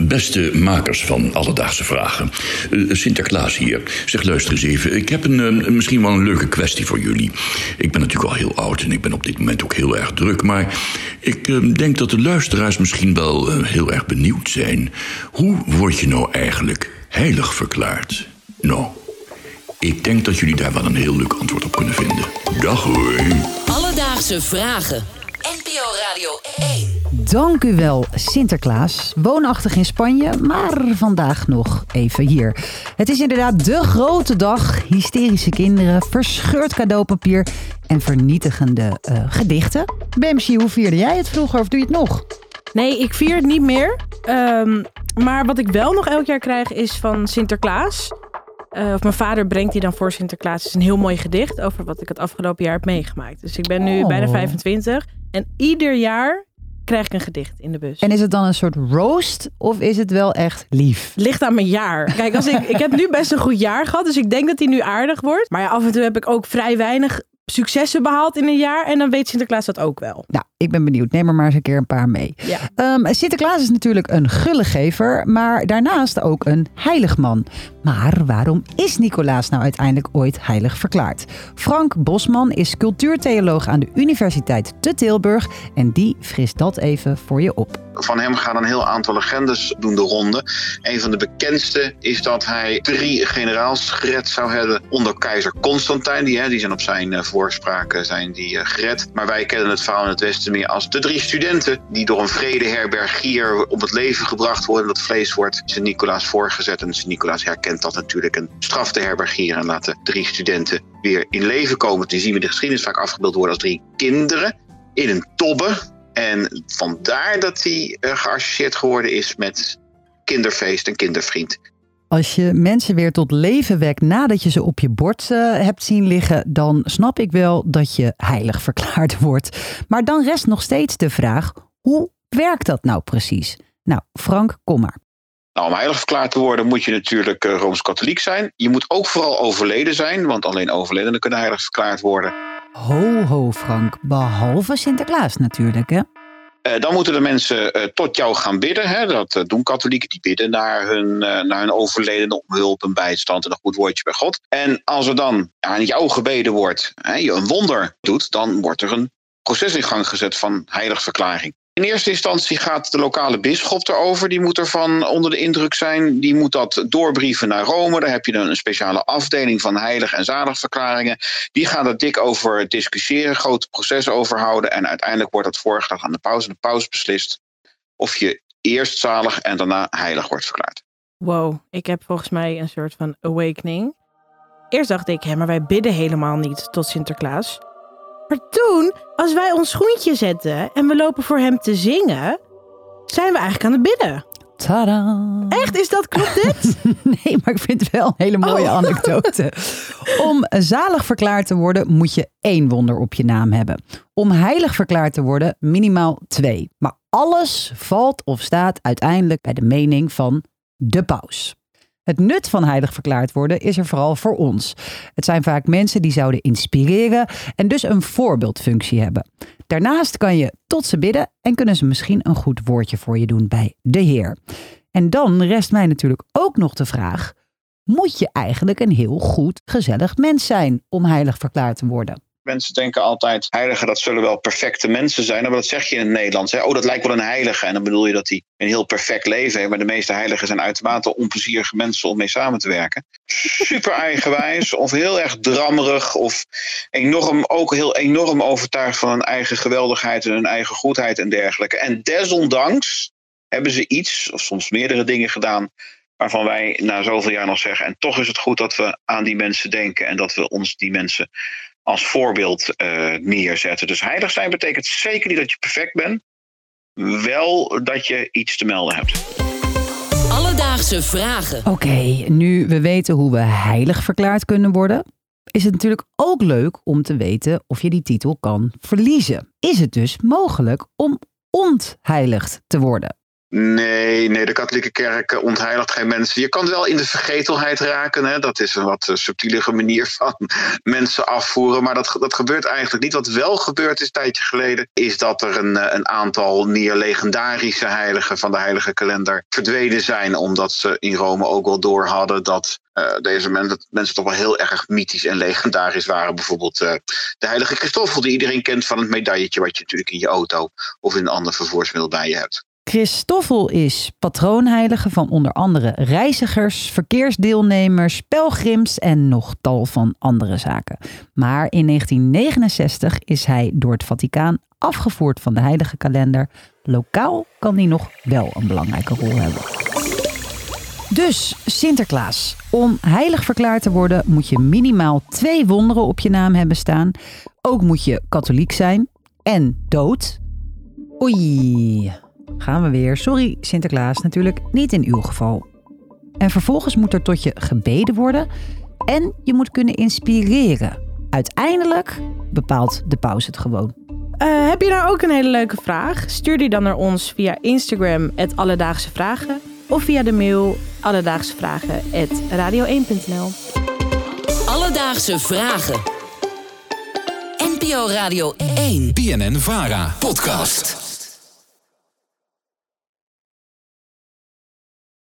beste makers van Alledaagse Vragen. Uh, Sinterklaas hier. Zeg, luister eens even. Ik heb een, uh, misschien wel een leuke kwestie voor jullie. Ik ben natuurlijk al heel oud en ik ben op dit moment ook heel erg druk. Maar ik uh, denk dat de luisteraars misschien wel heel erg benieuwd zijn. Hoe word je nou eigenlijk heilig verklaard? Nou, ik denk dat jullie daar wel een heel leuk antwoord op kunnen vinden. Dag hoor. Alledaagse Vragen. NPO Radio 1. Dank u wel, Sinterklaas. Woonachtig in Spanje, maar vandaag nog even hier. Het is inderdaad de grote dag. Hysterische kinderen, verscheurd cadeaupapier en vernietigende uh, gedichten. Bemsje, hoe vierde jij het vroeger of doe je het nog? Nee, ik vier het niet meer. Um, maar wat ik wel nog elk jaar krijg is van Sinterklaas. Uh, of mijn vader brengt die dan voor Sinterklaas. Het is een heel mooi gedicht over wat ik het afgelopen jaar heb meegemaakt. Dus ik ben nu Oh. bijna 25. En ieder jaar krijg ik een gedicht in de bus. En is het dan een soort roast of is het wel echt lief? Ligt aan mijn jaar. Kijk, als ik, ik heb nu best een goed jaar gehad. Dus ik denk dat hij nu aardig wordt. Maar ja, af en toe heb ik ook vrij weinig successen behaald in een jaar. En dan weet Sinterklaas dat ook wel. Nou, ik ben benieuwd. Neem er maar eens een keer een paar mee. Ja. Um, Sinterklaas is natuurlijk een gullegever, maar daarnaast ook een heilig man. Maar waarom is Nicolaas nou uiteindelijk ooit heilig verklaard? Frank Bosman is cultuurtheoloog aan de Universiteit te Tilburg en die frist dat even voor je op. Van hem gaan een heel aantal legendes doen de ronde. Een van de bekendste is dat hij drie generaals gered zou hebben onder keizer Constantijn. Die, hè, die zijn op zijn uh, voorspraken zijn die, uh, gered. Maar wij kennen het verhaal in het Westen als de drie studenten die door een vredeherbergier om het leven gebracht worden. Dat vlees wordt Sint-Nicolaas voorgezet en Sint-Nicolaas herkent dat natuurlijk en straft de herbergier en laat de drie studenten weer in leven komen. Die zien we de geschiedenis vaak afgebeeld worden als drie kinderen in een tobbe. En vandaar dat hij uh, geassocieerd geworden is met kinderfeest en kindervriend. Als je mensen weer tot leven wekt nadat je ze op je bord uh, hebt zien liggen, dan snap ik wel dat je heilig verklaard wordt. Maar dan rest nog steeds de vraag: hoe werkt dat nou precies? Nou, Frank, kom maar. Nou, om heilig verklaard te worden moet je natuurlijk uh, rooms-katholiek zijn. Je moet ook vooral overleden zijn, want alleen overledenen kunnen heilig verklaard worden. Ho, ho, Frank. Behalve Sinterklaas natuurlijk, hè? Uh, dan moeten de mensen uh, tot jou gaan bidden. Hè? Dat uh, doen katholieken, die bidden naar hun, naar hun overledene om hulp en bijstand en een goed woordje bij God. En als er dan aan jou gebeden wordt, hè, je een wonder doet, dan wordt er een proces in gang gezet van heiligverklaring. In eerste instantie gaat de lokale bisschop erover. Die moet ervan onder de indruk zijn. Die moet dat doorbrieven naar Rome. Daar heb je dan een speciale afdeling van heilig- en zaligverklaringen. Die gaan er dik over discussiëren, grote processen over houden. En uiteindelijk wordt dat voorgelegd aan de paus. En de paus beslist of je eerst zalig en daarna heilig wordt verklaard. Wow, ik heb volgens mij een soort van awakening. Eerst dacht ik, hé, maar wij bidden helemaal niet tot Sinterklaas. Maar toen, als wij ons schoentje zetten en we lopen voor hem te zingen, zijn we eigenlijk aan het bidden. Tada! Echt? Is dat, klopt dit? nee, maar ik vind het wel een hele mooie oh. anekdote. Om zalig verklaard te worden moet je één wonder op je naam hebben. Om heilig verklaard te worden minimaal twee. Maar alles valt of staat uiteindelijk bij de mening van de paus. Het nut van heilig verklaard worden is er vooral voor ons. Het zijn vaak mensen die zouden inspireren en dus een voorbeeldfunctie hebben. Daarnaast kan je tot ze bidden en kunnen ze misschien een goed woordje voor je doen bij de Heer. En dan rest mij natuurlijk ook nog de vraag: moet je eigenlijk een heel goed, gezellig mens zijn om heilig verklaard te worden? Mensen denken altijd, heiligen, dat zullen wel perfecte mensen zijn. Maar dat zeg je in het Nederlands. Hè? Oh, dat lijkt wel een heilige. En dan bedoel je dat hij een heel perfect leven heeft. Maar de meeste heiligen zijn uitermate onplezierige mensen om mee samen te werken. Super eigenwijs of heel erg drammerig. Of enorm, ook heel enorm overtuigd van hun eigen geweldigheid en hun eigen goedheid en dergelijke. En desondanks hebben ze iets, of soms meerdere dingen gedaan waarvan wij na zoveel jaar nog zeggen. En toch is het goed dat we aan die mensen denken en dat we ons die mensen als voorbeeld uh, neerzetten. Dus heilig zijn betekent zeker niet dat je perfect bent, wel dat je iets te melden hebt. Alledaagse vragen. Oké, okay, nu we weten hoe we heilig verklaard kunnen worden, is het natuurlijk ook leuk om te weten of je die titel kan verliezen. Is het dus mogelijk om ontheiligd te worden? Nee, nee, de katholieke kerk eh, ontheiligt geen mensen. Je kan wel in de vergetelheid raken. Hè? Dat is een wat uh, subtielere manier van mensen afvoeren. Maar dat, dat gebeurt eigenlijk niet. Wat wel gebeurd is een tijdje geleden, is dat er een, eh, een aantal meer legendarische heiligen van de heilige kalender verdwenen zijn. Omdat ze in Rome ook wel door hadden dat deze mensen, toch wel heel erg mythisch en legendarisch waren. Bijvoorbeeld de heilige Christoffel, die iedereen kent van het medailletje wat je natuurlijk in je auto of in een ander vervoersmiddel bij je hebt. Christoffel is patroonheilige van onder andere reizigers, verkeersdeelnemers, pelgrims en nog tal van andere zaken. Maar in 1969 is hij door het Vaticaan afgevoerd van de heilige kalender. Lokaal kan hij nog wel een belangrijke rol hebben. Dus Sinterklaas. Om heilig verklaard te worden moet je minimaal twee wonderen op je naam hebben staan. Ook moet je katholiek zijn en dood. Oei, gaan we weer. Sorry Sinterklaas, natuurlijk niet in uw geval. En vervolgens moet er tot je gebeden worden en je moet kunnen inspireren. Uiteindelijk bepaalt de paus het gewoon. Uh, heb je nou ook een hele leuke vraag? Stuur die dan naar ons via Instagram, Alledaagse Vragen of via de mail alledaagsvragen.radio1.nl. Alledaagse Vragen. NPO Radio 1. BNN Vara. Podcast.